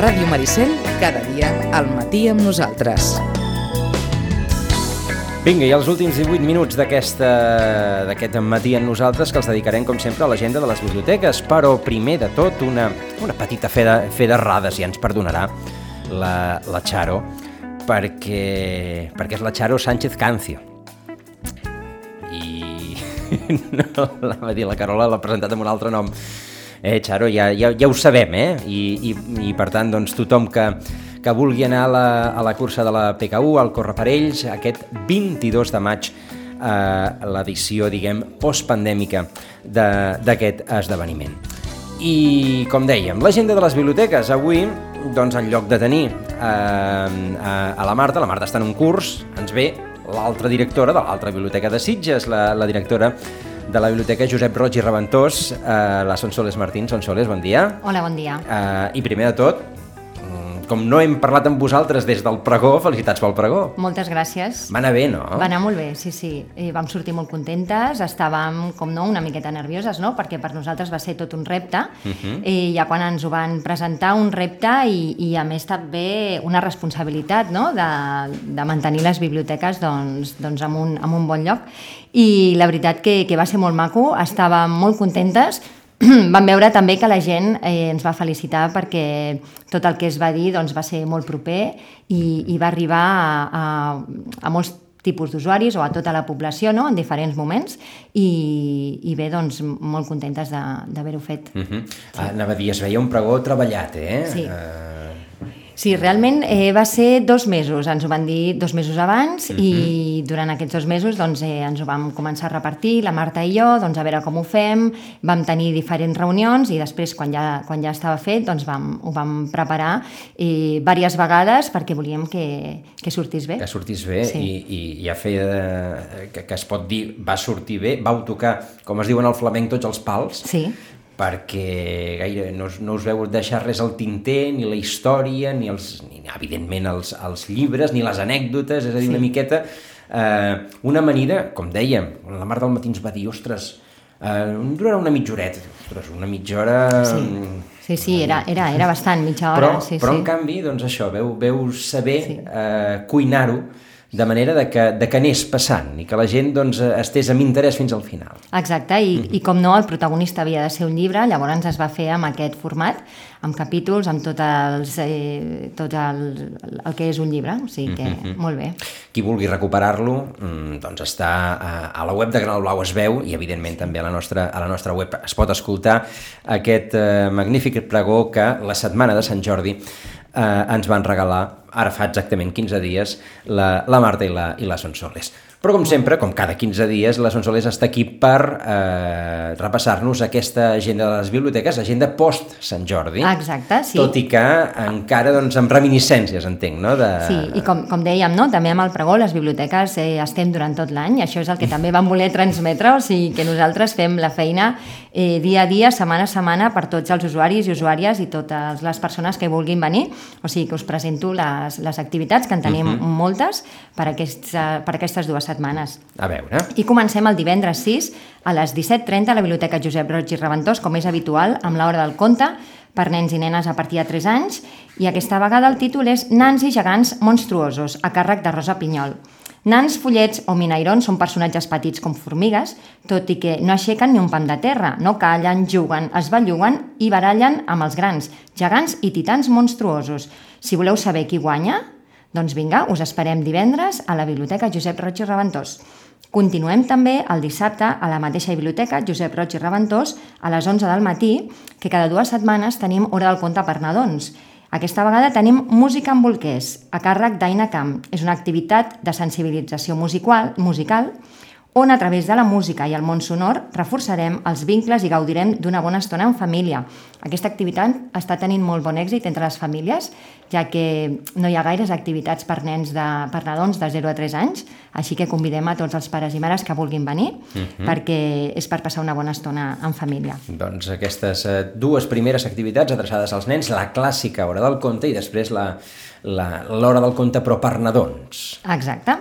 Ràdio Maricel, cada dia al matí amb nosaltres. Vinga, i els últims 18 minuts d'aquest matí amb nosaltres que els dedicarem, com sempre, a l'agenda de les biblioteques, però primer de tot una, una petita fe de, fe d'errades, ja ens perdonarà la, la Charo, perquè, perquè és la Charo Sánchez Cancio. I no la va dir la Carola, l'ha presentat amb un altre nom. Eh, Charo, ja, ja, ja ho sabem, eh? I, i, i per tant, doncs, tothom que, que vulgui anar a la, a la cursa de la PKU, al Correparells, aquest 22 de maig, eh, l'edició, diguem, postpandèmica d'aquest esdeveniment. I, com dèiem, l'agenda de les biblioteques. Avui, doncs, en lloc de tenir eh, a, a la Marta, la Marta està en un curs, ens ve l'altra directora de l'altra biblioteca de Sitges, la, la directora de la Biblioteca Josep Roig i Reventós, eh, la Sonsoles Martín. Sonsoles, bon dia. Hola, bon dia. Eh, I primer de tot, com no hem parlat amb vosaltres des del pregó, felicitats pel pregó. Moltes gràcies. Va anar bé, no? Va anar molt bé, sí, sí. I vam sortir molt contentes, estàvem, com no, una miqueta nervioses, no?, perquè per nosaltres va ser tot un repte, uh Mhm. -huh. i ja quan ens ho van presentar, un repte i, i a més també una responsabilitat, no?, de, de mantenir les biblioteques, doncs, doncs en, un, en un bon lloc. I la veritat que, que va ser molt maco, estàvem molt contentes, vam veure també que la gent eh, ens va felicitar perquè tot el que es va dir doncs, va ser molt proper i, i va arribar a, a, a molts tipus d'usuaris o a tota la població no? en diferents moments i, i bé, doncs molt contentes de- d'haver-ho fet. Uh -huh. ah, anava a dir, es veia un pregó treballat, eh? Sí. Uh, Sí, realment eh, va ser dos mesos, ens ho van dir dos mesos abans uh -huh. i durant aquests dos mesos doncs, eh, ens ho vam començar a repartir, la Marta i jo, doncs, a veure com ho fem, vam tenir diferents reunions i després quan ja, quan ja estava fet doncs, vam, ho vam preparar eh, diverses vegades perquè volíem que, que sortís bé. que sortís bé Sí. i, i, i a fer de, que, que es pot dir va sortir bé, vau tocar, com es diuen al flamenc, tots els pals, Sí, perquè gaire no, no us veu deixar res al tinter, ni la història, ni, els, ni evidentment els, els llibres, ni les anècdotes, és a dir, Sí. una miqueta eh, una manera, com dèiem, la Mar del Matí ens va dir, ostres, eh, durarà una mitja horeta, ostres, una mitja hora... sí, mm, sí, sí era, era, era bastant, mitja hora. però, sí, però sí. en canvi, doncs això, veu, veu saber Sí. eh, cuinar-ho de manera de que, de que anés passant i que la gent doncs, estés amb interès fins al final. Exacte, i, i com no, el protagonista havia de ser un llibre, llavors es va fer amb aquest format, amb capítols, amb tot, els, eh, tot el, el que és un llibre, o sigui que molt bé. Qui vulgui recuperar-lo, mm, doncs està a, a la web de Granal Blau es veu i evidentment també a la nostra, a la nostra web es pot escoltar aquest eh, magnífic pregó que la setmana de Sant Jordi eh, ens van regalar ara fa exactament 15 dies la, la Marta i la, i la Sonsoles. Però com sempre, com cada 15 dies, la Sonsoles està aquí per eh, repassar-nos aquesta agenda de les biblioteques, agenda post-Sant Jordi. Exacte, sí. Tot i que encara doncs, amb reminiscències, entenc, no? De... Sí, i com, com dèiem, no? també amb el pregó, les biblioteques eh, estem durant tot l'any, això és el que també vam voler transmetre, o sigui que nosaltres fem la feina eh, dia a dia, setmana a setmana, per tots els usuaris i usuàries i totes les persones que vulguin venir, o sigui que us presento les, les activitats, que en tenim uh -huh. moltes per, aquests, eh, per aquestes dues setmanes. A veure... I comencem el divendres 6 a les 17.30 a la Biblioteca Josep Roig i Reventós, com és habitual, amb l'hora del conte, per nens i nenes a partir de 3 anys, i aquesta vegada el títol és Nans i gegants monstruosos, a càrrec de Rosa Pinyol. Nans, follets o minairons són personatges petits com formigues, tot i que no aixequen ni un pam de terra, no callen, juguen, es belluguen i barallen amb els grans, gegants i titans monstruosos. Si voleu saber qui guanya, doncs vinga, us esperem divendres a la Biblioteca Josep Roig i Reventós. Continuem també el dissabte a la mateixa biblioteca Josep Roig i Reventós a les 11 del matí, que cada dues setmanes tenim Hora del Conte per nadons. Aquesta vegada tenim Música amb bolquers, a càrrec d'Aina Camp. És una activitat de sensibilització musical, musical on a través de la música i el món sonor reforçarem els vincles i gaudirem d'una bona estona en família. Aquesta activitat està tenint molt bon èxit entre les famílies, ja que no hi ha gaires activitats per nens de, per nadons de 0 a 3 anys, així que convidem a tots els pares i mares que vulguin venir, perquè és per passar una bona estona en família. Doncs aquestes eh, dues primeres activitats adreçades als nens, la clàssica hora del conte i després l'hora del conte però per nadons. Exacte.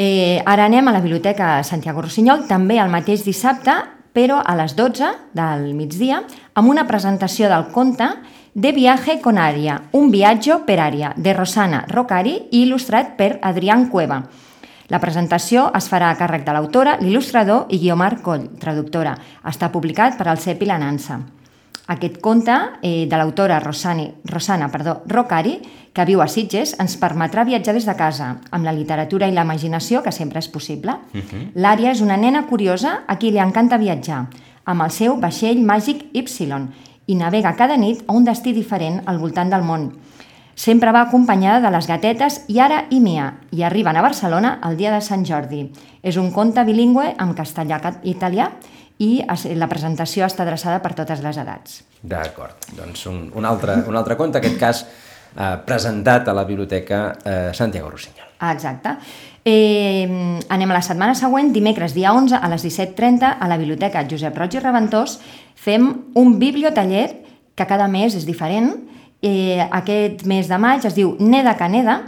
Eh, ara anem a la Biblioteca Santiago Rossinyol, també el mateix dissabte, però a les 12 del migdia, amb una presentació del conte De viaje con Ària, un viatge per ària, de Rosana Rocari i il·lustrat per Adrián Cueva. La presentació es farà a càrrec de l'autora, l'il·lustrador i Guiomar Coll, traductora. Està publicat per al CEP i la Nansa. Aquest conte eh, de l'autora Rosana perdó, Rocari, que viu a Sitges, ens permetrà viatjar des de casa, amb la literatura i la imaginació, que sempre és possible. Uh -huh. L'Ària és una nena curiosa a qui li encanta viatjar, amb el seu vaixell màgic Y, i navega cada nit a un destí diferent al voltant del món. Sempre va acompanyada de les gatetes Yara i Mia i arriben a Barcelona el dia de Sant Jordi. És un conte bilingüe amb castellà i italià i la presentació està adreçada per totes les edats. D'acord, doncs un, un, altre, un altre conte, en aquest cas eh, presentat a la Biblioteca eh, Santiago Rossinyol. Ah, exacte. Eh, anem a la setmana següent, dimecres dia 11 a les 17.30 a la Biblioteca Josep Roig i Reventós fem un bibliotaller que cada mes és diferent Eh, aquest mes de maig es diu Neda Caneda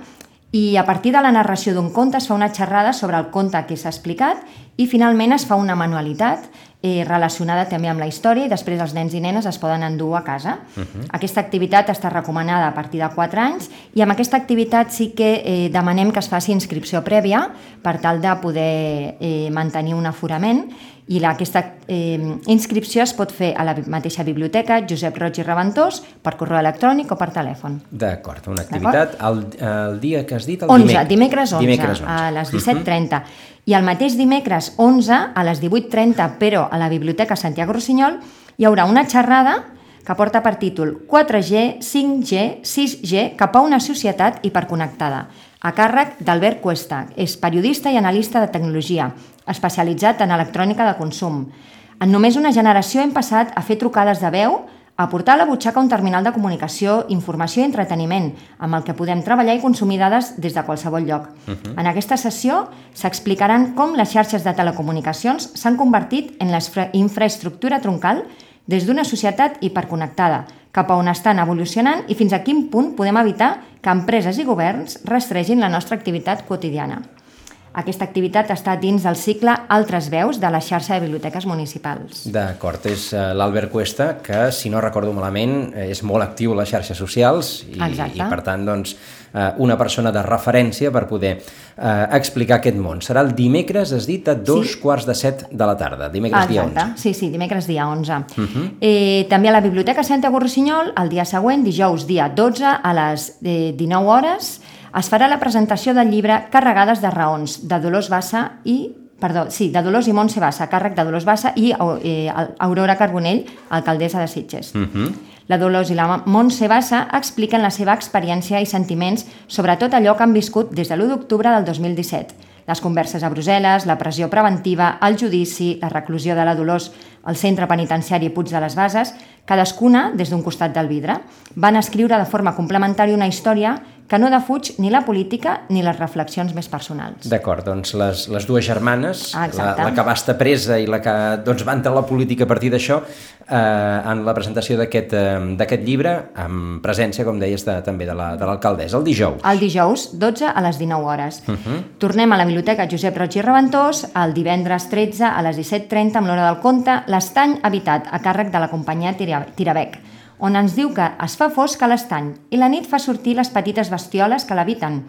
i a partir de la narració d'un conte es fa una xerrada sobre el conte que s'ha explicat i finalment es fa una manualitat eh, relacionada també amb la història i després els nens i nenes es poden endur a casa. Uh -huh. Aquesta activitat està recomanada a partir de 4 anys i amb aquesta activitat sí que eh, demanem que es faci inscripció prèvia per tal de poder eh, mantenir un aforament i la, aquesta eh, inscripció es pot fer a la mateixa biblioteca Josep Roig i Reventós per correu electrònic o per telèfon. D'acord, una activitat el, el dia que has dit, el 11, dimecres 11, dimecres 11. a les 17.30. Uh -huh. I el mateix dimecres 11 a les 18.30, però a la Biblioteca Santiago Rossinyol, hi haurà una xerrada que porta per títol 4G, 5G, 6G cap a una societat hiperconnectada a càrrec d'Albert Cuesta. És periodista i analista de tecnologia, especialitzat en electrònica de consum. En només una generació hem passat a fer trucades de veu, a portar a la butxaca un terminal de comunicació, informació i entreteniment, amb el que podem treballar i consumir dades des de qualsevol lloc. Uh -huh. En aquesta sessió s'explicaran com les xarxes de telecomunicacions s'han convertit en la infraestructura troncal des d'una societat hiperconnectada, cap a on estan evolucionant i fins a quin punt podem evitar que empreses i governs restregin la nostra activitat quotidiana. Aquesta activitat està dins del cicle Altres veus de la xarxa de biblioteques municipals. D'acord, és uh, l'Albert Cuesta, que, si no recordo malament, és molt actiu a les xarxes socials i, Exacte. i per tant, doncs, uh, una persona de referència per poder uh, explicar aquest món. Serà el dimecres, has dit, a dos sí. quarts de set de la tarda, dimecres Exacte. dia 11. Sí, sí, dimecres dia 11. Uh -huh. eh, també a la Biblioteca Santiago Rossinyol, el dia següent, dijous dia 12, a les eh, 19 hores, es farà la presentació del llibre Carregades de raons, de Dolors Bassa i perdó, sí, de Dolors i Montse Bassa, càrrec de Dolors Bassa i eh, Aurora Carbonell, alcaldessa de Sitges. Uh mhm. -huh. La Dolors i la Montse Bassa expliquen la seva experiència i sentiments sobre tot allò que han viscut des de l'1 d'octubre del 2017. Les converses a Brussel·les, la pressió preventiva, el judici, la reclusió de la Dolors al centre penitenciari Puig de les Bases, cadascuna des d'un costat del vidre. Van escriure de forma complementària una història que no defuig ni la política ni les reflexions més personals. D'acord, doncs les, les dues germanes, ah, la, la que va estar presa i la que doncs, va entrar a la política a partir d'això, eh, en la presentació d'aquest eh, llibre, amb presència, com deies, de, també de l'alcaldessa, la, el dijous. El dijous, 12 a les 19 hores. Uh -huh. Tornem a la Biblioteca Josep Roig i Reventós, el divendres 13 a les 17.30 amb l'hora del conte, l'estany habitat a càrrec de la companyia Tirabec on ens diu que es fa fosc a l'estany i la nit fa sortir les petites bestioles que l'habiten.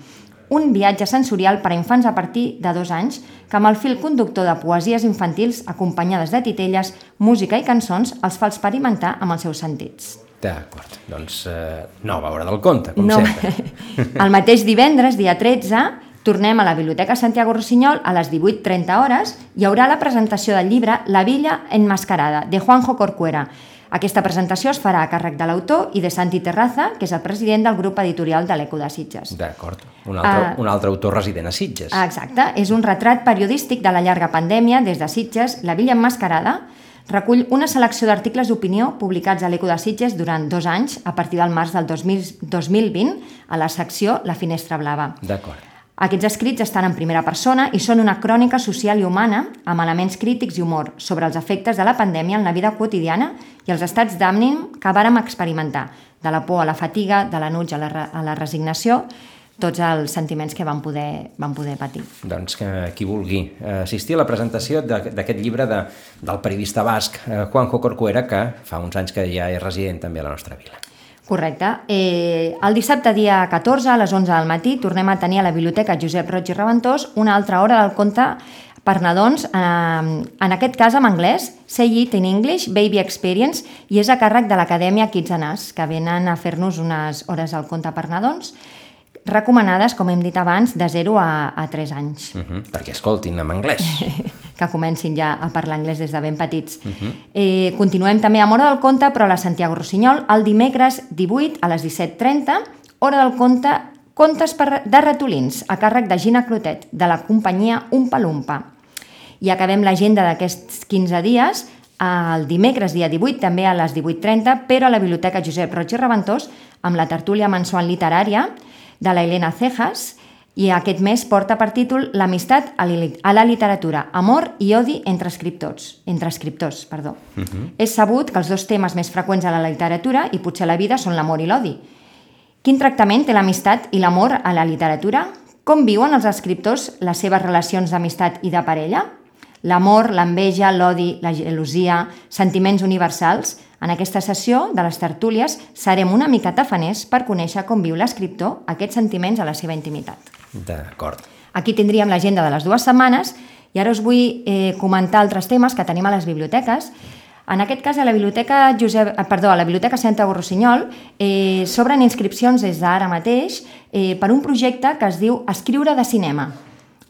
Un viatge sensorial per a infants a partir de dos anys que amb el fil conductor de poesies infantils acompanyades de titelles, música i cançons els fa experimentar amb els seus sentits. D'acord, doncs eh, nova hora del conte, com no. sempre. El mateix divendres, dia 13, tornem a la Biblioteca Santiago Rossinyol a les 18.30 hores hi haurà la presentació del llibre La villa enmascarada, de Juanjo Corcuera, aquesta presentació es farà a càrrec de l'autor i de Santi Terraza, que és el president del grup editorial de l'Eco de Sitges. D'acord. Un, altre, uh, un altre autor resident a Sitges. Exacte. És un retrat periodístic de la llarga pandèmia des de Sitges, La Villa Enmascarada, recull una selecció d'articles d'opinió publicats a l'Eco de Sitges durant dos anys, a partir del març del 2000, 2020, a la secció La Finestra Blava. D'acord. Aquests escrits estan en primera persona i són una crònica social i humana amb elements crítics i humor sobre els efectes de la pandèmia en la vida quotidiana i els estats d'ànim que vàrem experimentar, de la por a la fatiga, de l'enuig a, la, a la resignació, tots els sentiments que van poder, van poder patir. Doncs que qui vulgui assistir a la presentació d'aquest llibre de, del periodista basc eh, Juanjo Corcuera, que fa uns anys que ja és resident també a la nostra vila. Correcte. Eh, el dissabte dia 14 a les 11 del matí tornem a tenir a la Biblioteca Josep Roig i Reventós una altra hora del conte per nadons, eh, en aquest cas en anglès, Say It in English, Baby Experience, i és a càrrec de l'Acadèmia Kids and Us, que venen a fer-nos unes hores al conte per nadons, recomanades, com hem dit abans, de 0 a, a 3 anys. Uh -huh. Perquè escoltin en anglès. que comencin ja a parlar anglès des de ben petits. Uh -huh. eh, continuem també amb Hora del Conte, però a la Santiago Rossinyol, el dimecres 18 a les 17.30, Hora del Conte, Contes per, de ratolins, a càrrec de Gina Clotet, de la companyia Umpa Lumpa. I acabem l'agenda d'aquests 15 dies el dimecres, dia 18, també a les 18.30, però a la Biblioteca Josep Roig i Reventós, amb la tertúlia mensual literària de la Helena Cejas, i aquest mes porta per títol L'amistat a la literatura, amor i odi entre escriptors. Entre escriptors perdó. Uh -huh. És sabut que els dos temes més freqüents a la literatura i potser a la vida són l'amor i l'odi. Quin tractament té l'amistat i l'amor a la literatura? Com viuen els escriptors les seves relacions d'amistat i de parella? L'amor, l'enveja, l'odi, la gelosia, sentiments universals... En aquesta sessió de les tertúlies serem una mica tafaners per conèixer com viu l'escriptor aquests sentiments a la seva intimitat. D'acord. Aquí tindríem l'agenda de les dues setmanes i ara us vull eh, comentar altres temes que tenim a les biblioteques. En aquest cas, a la Biblioteca, Josep, eh, perdó, a la Biblioteca Santa Rossinyol eh, s'obren inscripcions des d'ara mateix eh, per un projecte que es diu Escriure de cinema.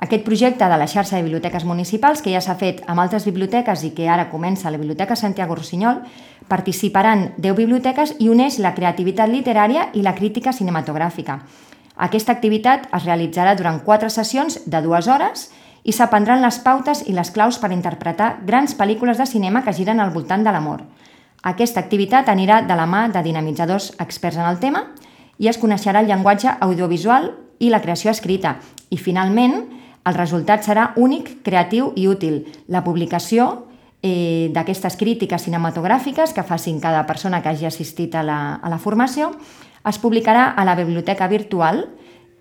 Aquest projecte de la xarxa de biblioteques municipals, que ja s'ha fet amb altres biblioteques i que ara comença a la Biblioteca Santiago Rossinyol, participaran 10 biblioteques i uneix la creativitat literària i la crítica cinematogràfica. Aquesta activitat es realitzarà durant quatre sessions de dues hores i s'aprendran les pautes i les claus per interpretar grans pel·lícules de cinema que giren al voltant de l'amor. Aquesta activitat anirà de la mà de dinamitzadors experts en el tema i es coneixerà el llenguatge audiovisual i la creació escrita. I, finalment, el resultat serà únic, creatiu i útil. La publicació eh, d'aquestes crítiques cinematogràfiques que facin cada persona que hagi assistit a la, a la formació es publicarà a la biblioteca virtual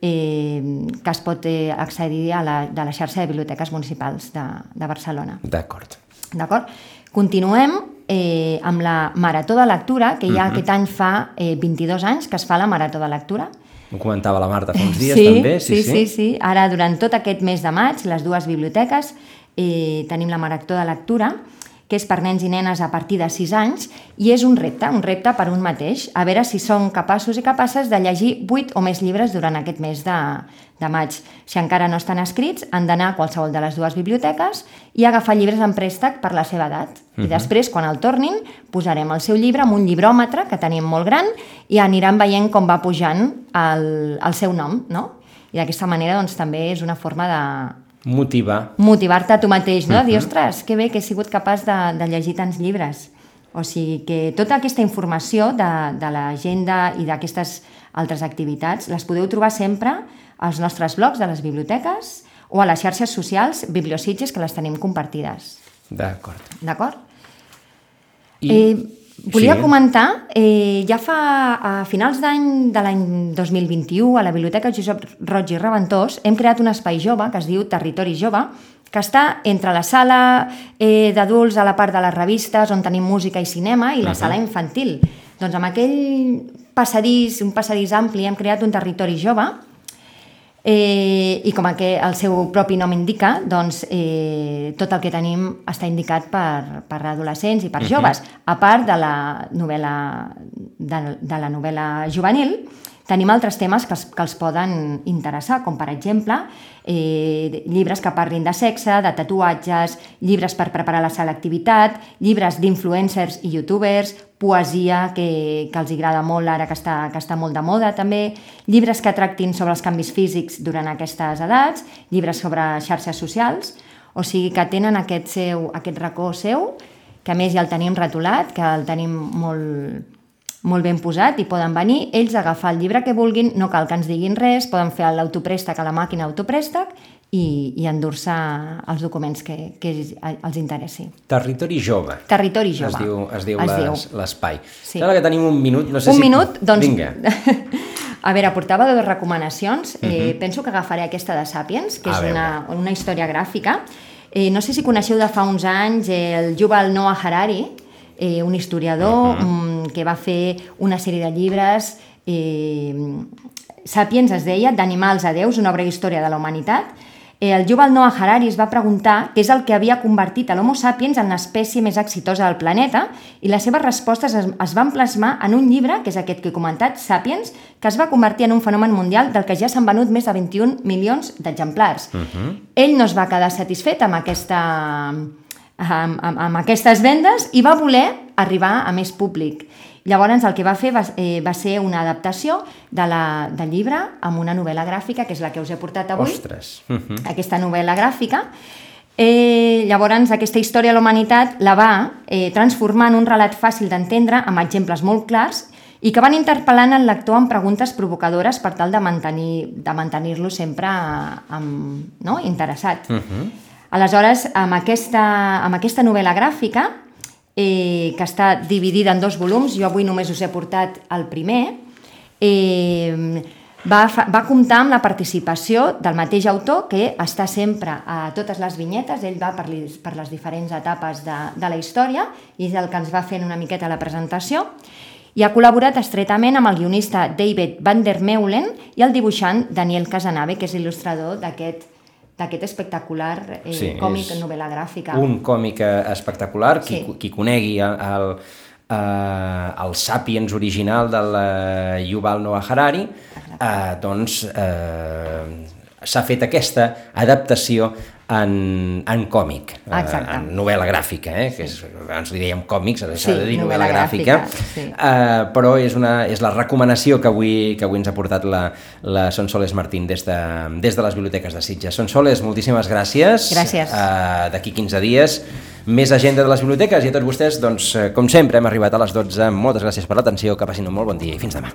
eh, que es pot eh, accedir a la, de la xarxa de biblioteques municipals de, de Barcelona. D'acord. D'acord? Continuem eh, amb la Marató de Lectura, que ja uh -huh. aquest any fa eh, 22 anys que es fa la Marató de Lectura. Ho comentava la Marta fa uns dies, sí, també. Sí, sí, sí, sí. Ara, durant tot aquest mes de maig, les dues biblioteques eh, tenim la Marató de Lectura, que és per nens i nenes a partir de 6 anys, i és un repte, un repte per un mateix, a veure si són capaços i capaces de llegir 8 o més llibres durant aquest mes de, de maig. Si encara no estan escrits, han d'anar a qualsevol de les dues biblioteques i agafar llibres en préstec per la seva edat. Uh -huh. I després, quan el tornin, posarem el seu llibre amb un llibròmetre que tenim molt gran i aniran veient com va pujant el, el seu nom, no? I d'aquesta manera doncs, també és una forma de, Motivar. Motivar-te a tu mateix, no? Uh -huh. Dir, ostres, que bé que he sigut capaç de, de llegir tants llibres. O sigui que tota aquesta informació de, de l'agenda i d'aquestes altres activitats les podeu trobar sempre als nostres blogs de les biblioteques o a les xarxes socials Bibliositges, que les tenim compartides. D'acord. D'acord? I... Eh, Volia sí. comentar, eh, ja fa a finals d'any de l'any 2021 a la Biblioteca Josep Roig i Reventós hem creat un espai jove que es diu Territori Jove que està entre la sala eh, d'adults a la part de les revistes on tenim música i cinema i la uh -huh. sala infantil. Doncs amb aquell passadís, un passadís ampli, hem creat un territori jove Eh, I com que el seu propi nom indica, doncs eh, tot el que tenim està indicat per, per adolescents i per joves, uh -huh. a part de la novel·la, de, de la novel·la juvenil, Tenim altres temes que, els, que els poden interessar, com per exemple eh, llibres que parlin de sexe, de tatuatges, llibres per preparar la selectivitat, llibres d'influencers i youtubers, poesia que, que els agrada molt ara que està, que està molt de moda també, llibres que tractin sobre els canvis físics durant aquestes edats, llibres sobre xarxes socials, o sigui que tenen aquest, seu, aquest racó seu, que a més ja el tenim retolat, que el tenim molt, molt ben posat i poden venir ells a agafar el llibre que vulguin, no cal que ens diguin res, poden fer l'autoprèstec a la màquina autoprèstec i, i endur-se els documents que, que els interessi. Territori jove. Territori jove. Es diu, es diu l'espai. Sí. Sembla que tenim un minut. No sé un si... minut? Doncs... Vinga. A veure, portava dues recomanacions. Uh -huh. eh, mhm. penso que agafaré aquesta de Sapiens, que a és una, una història gràfica. Eh, no sé si coneixeu de fa uns anys el Yuval Noah Harari, eh, un historiador uh -huh. um, que va fer una sèrie de llibres eh, Sapiens es deia, d'animals a déus, una obra història de la humanitat, eh, el Yuval Noah Harari es va preguntar què és el que havia convertit a l'Homo sapiens en l'espècie més exitosa del planeta i les seves respostes es, es van plasmar en un llibre, que és aquest que he comentat, Sapiens, que es va convertir en un fenomen mundial del que ja s'han venut més de 21 milions d'exemplars. Uh -huh. Ell no es va quedar satisfet amb aquesta amb, amb, amb aquestes vendes i va voler arribar a més públic. Llavors el que va fer va, eh, va ser una adaptació de la, del llibre amb una novel·la gràfica, que és la que us he portat avui. Ostres! Uh -huh. Aquesta novel·la gràfica. Eh, llavors aquesta història de la humanitat la va eh, transformar en un relat fàcil d'entendre amb exemples molt clars i que van interpel·lant el lector amb preguntes provocadores per tal de mantenir-lo de mantenir sempre amb, no? interessat. Uh -huh. Aleshores, amb aquesta, amb aquesta novel·la gràfica eh, que està dividida en dos volums, jo avui només us he portat el primer, eh, va, va comptar amb la participació del mateix autor que està sempre a totes les vinyetes, ell va per, les, per les diferents etapes de, de la història i és el que ens va fent una miqueta la presentació i ha col·laborat estretament amb el guionista David Van der Meulen i el dibuixant Daniel Casanave, que és il·lustrador d'aquest d'aquest espectacular eh, sí, còmic novel·la gràfica. Un còmic eh, espectacular, qui, sí. qui conegui el, eh, el Sapiens original del eh, Yuval Noah Harari, eh, doncs eh, s'ha fet aquesta adaptació en, en còmic, eh, en novel·la gràfica, eh, que és, abans li dèiem còmics, ara s'ha sí, de dir novel·la, novel·la gràfica, gràfica sí. eh, però és, una, és la recomanació que avui, que avui ens ha portat la, la Sonsoles Martín des de, des de les biblioteques de Sitges. Sonsoles, moltíssimes gràcies. Gràcies. Eh, D'aquí 15 dies més agenda de les biblioteques i a tots vostès, doncs, com sempre, hem arribat a les 12. Moltes gràcies per l'atenció, que passin un molt bon dia i fins demà.